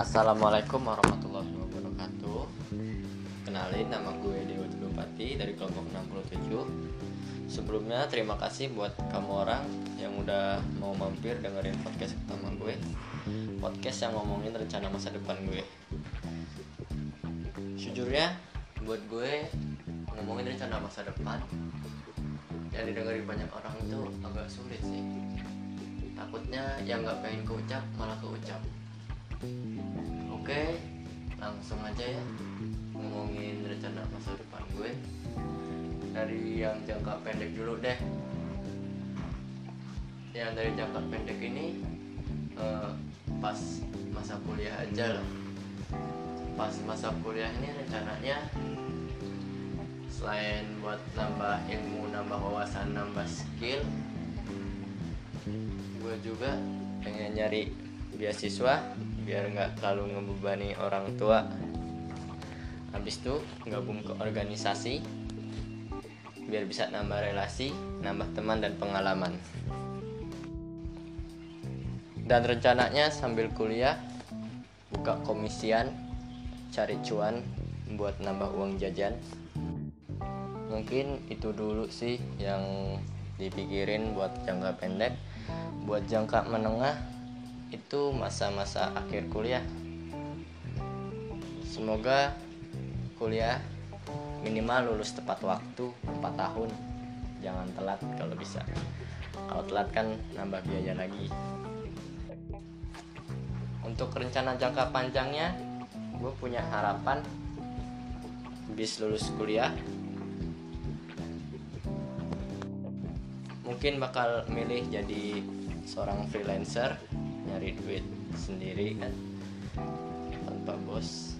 Assalamualaikum warahmatullahi wabarakatuh. Kenalin nama gue Dewa Dulupati dari kelompok 67 Sebelumnya terima kasih buat kamu orang yang udah mau mampir dengerin podcast pertama gue. Podcast yang ngomongin rencana masa depan gue. Sejujurnya buat gue ngomongin rencana masa depan Yang didengerin banyak orang itu agak sulit sih. Takutnya yang gak pengen keucap malah keucap Oke, langsung aja ya ngomongin rencana masa depan gue dari yang jangka pendek dulu deh. Yang dari jangka pendek ini eh, pas masa kuliah aja loh. Pas masa kuliah ini rencananya selain buat nambah ilmu, nambah wawasan, nambah skill, gue juga pengen nyari beasiswa biar nggak terlalu ngebebani orang tua. Habis itu gabung ke organisasi biar bisa nambah relasi nambah teman dan pengalaman. Dan rencananya sambil kuliah buka komisian cari cuan buat nambah uang jajan. Mungkin itu dulu sih yang dipikirin buat jangka pendek. Buat jangka menengah itu masa-masa akhir kuliah. Semoga kuliah minimal lulus tepat waktu 4 tahun. Jangan telat kalau bisa. Kalau telat kan nambah biaya lagi. Untuk rencana jangka panjangnya gue punya harapan bis lulus kuliah mungkin bakal milih jadi seorang freelancer nyari duit sendiri kan tanpa bos.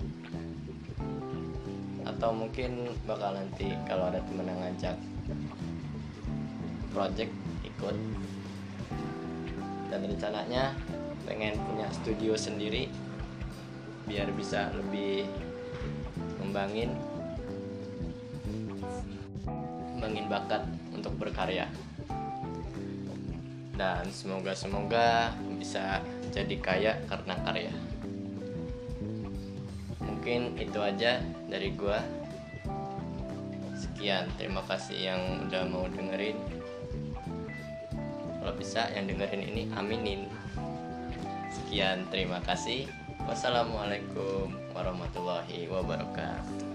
Atau mungkin bakal nanti kalau ada temen yang ngajak project ikut. Dan rencananya pengen punya studio sendiri biar bisa lebih ngembangin ngembangin bakat untuk berkarya dan semoga semoga bisa jadi kaya karena karya. Mungkin itu aja dari gua. Sekian terima kasih yang udah mau dengerin. Kalau bisa yang dengerin ini aminin. Sekian terima kasih. Wassalamualaikum warahmatullahi wabarakatuh